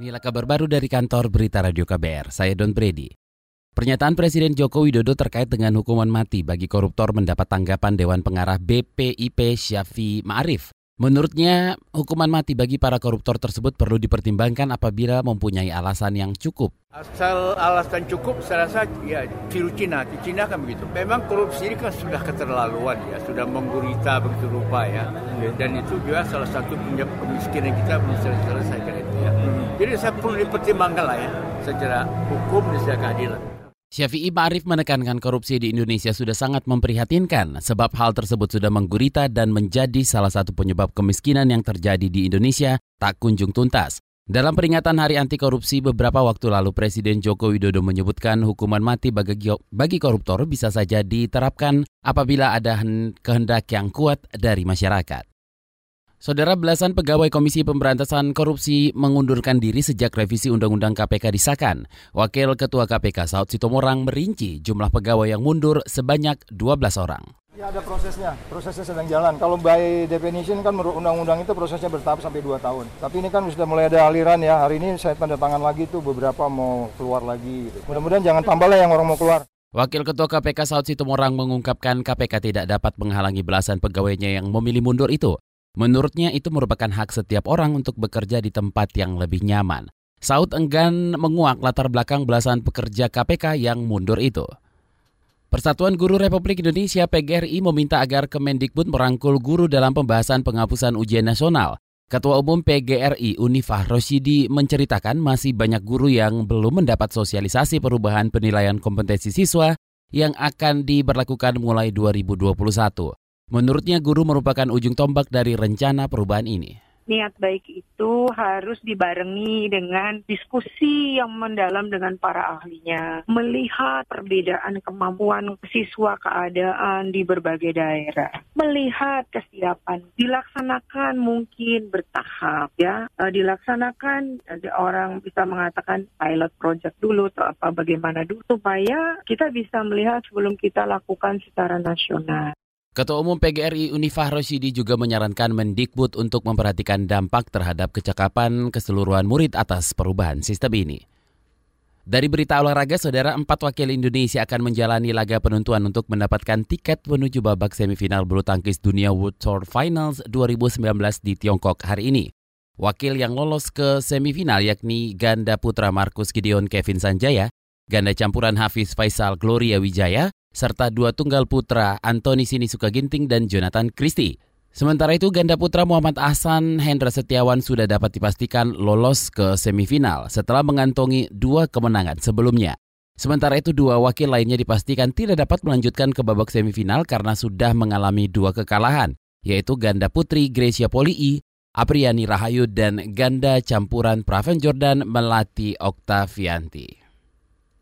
Inilah kabar baru dari kantor Berita Radio KBR. Saya Don Brady. Pernyataan Presiden Joko Widodo terkait dengan hukuman mati bagi koruptor mendapat tanggapan Dewan Pengarah BPIP Syafi Ma'arif. Menurutnya, hukuman mati bagi para koruptor tersebut perlu dipertimbangkan apabila mempunyai alasan yang cukup. Asal alasan cukup, saya rasa ya ciru Cina, di Cina kan begitu. Memang korupsi ini kan sudah keterlaluan ya, sudah menggurita begitu rupa ya. Dan itu juga salah satu penyebab kemiskinan kita belum selesaikan itu ya. Jadi saya perlu dipertimbangkan lah ya secara hukum dan secara keadilan. Syafi'i Ma'arif menekankan korupsi di Indonesia sudah sangat memprihatinkan sebab hal tersebut sudah menggurita dan menjadi salah satu penyebab kemiskinan yang terjadi di Indonesia tak kunjung tuntas. Dalam peringatan Hari Anti Korupsi beberapa waktu lalu Presiden Joko Widodo menyebutkan hukuman mati bagi, bagi koruptor bisa saja diterapkan apabila ada kehendak yang kuat dari masyarakat. Saudara belasan pegawai Komisi Pemberantasan Korupsi mengundurkan diri sejak revisi Undang-Undang KPK disahkan. Wakil Ketua KPK Saud Sitomorang merinci jumlah pegawai yang mundur sebanyak 12 orang. Ya ada prosesnya, prosesnya sedang jalan. Kalau by definition kan menurut undang-undang itu prosesnya bertahap sampai 2 tahun. Tapi ini kan sudah mulai ada aliran ya, hari ini saya tanda tangan lagi tuh beberapa mau keluar lagi. Gitu. Mudah-mudahan jangan tambah lah yang orang mau keluar. Wakil Ketua KPK Saud Sitomorang mengungkapkan KPK tidak dapat menghalangi belasan pegawainya yang memilih mundur itu. Menurutnya itu merupakan hak setiap orang untuk bekerja di tempat yang lebih nyaman. Saud enggan menguak latar belakang belasan pekerja KPK yang mundur itu. Persatuan Guru Republik Indonesia PGRI meminta agar Kemendikbud merangkul guru dalam pembahasan penghapusan ujian nasional. Ketua Umum PGRI Unifah Roshidi menceritakan masih banyak guru yang belum mendapat sosialisasi perubahan penilaian kompetensi siswa yang akan diberlakukan mulai 2021. Menurutnya guru merupakan ujung tombak dari rencana perubahan ini. Niat baik itu harus dibarengi dengan diskusi yang mendalam dengan para ahlinya. Melihat perbedaan kemampuan siswa keadaan di berbagai daerah. Melihat kesiapan. Dilaksanakan mungkin bertahap ya. E, dilaksanakan orang bisa mengatakan pilot project dulu atau apa bagaimana dulu. Supaya kita bisa melihat sebelum kita lakukan secara nasional. Ketua Umum PGRI Unifah Roshidi juga menyarankan Mendikbud untuk memperhatikan dampak terhadap kecakapan keseluruhan murid atas perubahan sistem ini. Dari berita olahraga, saudara empat wakil Indonesia akan menjalani laga penentuan untuk mendapatkan tiket menuju babak semifinal bulu tangkis dunia World Tour Finals 2019 di Tiongkok hari ini. Wakil yang lolos ke semifinal yakni ganda putra Markus Gideon Kevin Sanjaya, ganda campuran Hafiz Faisal Gloria Wijaya, serta dua tunggal putra Antoni Sinisuka Ginting dan Jonathan Christie. Sementara itu ganda putra Muhammad Ahsan Hendra Setiawan sudah dapat dipastikan lolos ke semifinal setelah mengantongi dua kemenangan sebelumnya. Sementara itu dua wakil lainnya dipastikan tidak dapat melanjutkan ke babak semifinal karena sudah mengalami dua kekalahan, yaitu ganda putri Gracia Polii, Apriani Rahayu dan ganda campuran Praven Jordan Melati Oktavianti.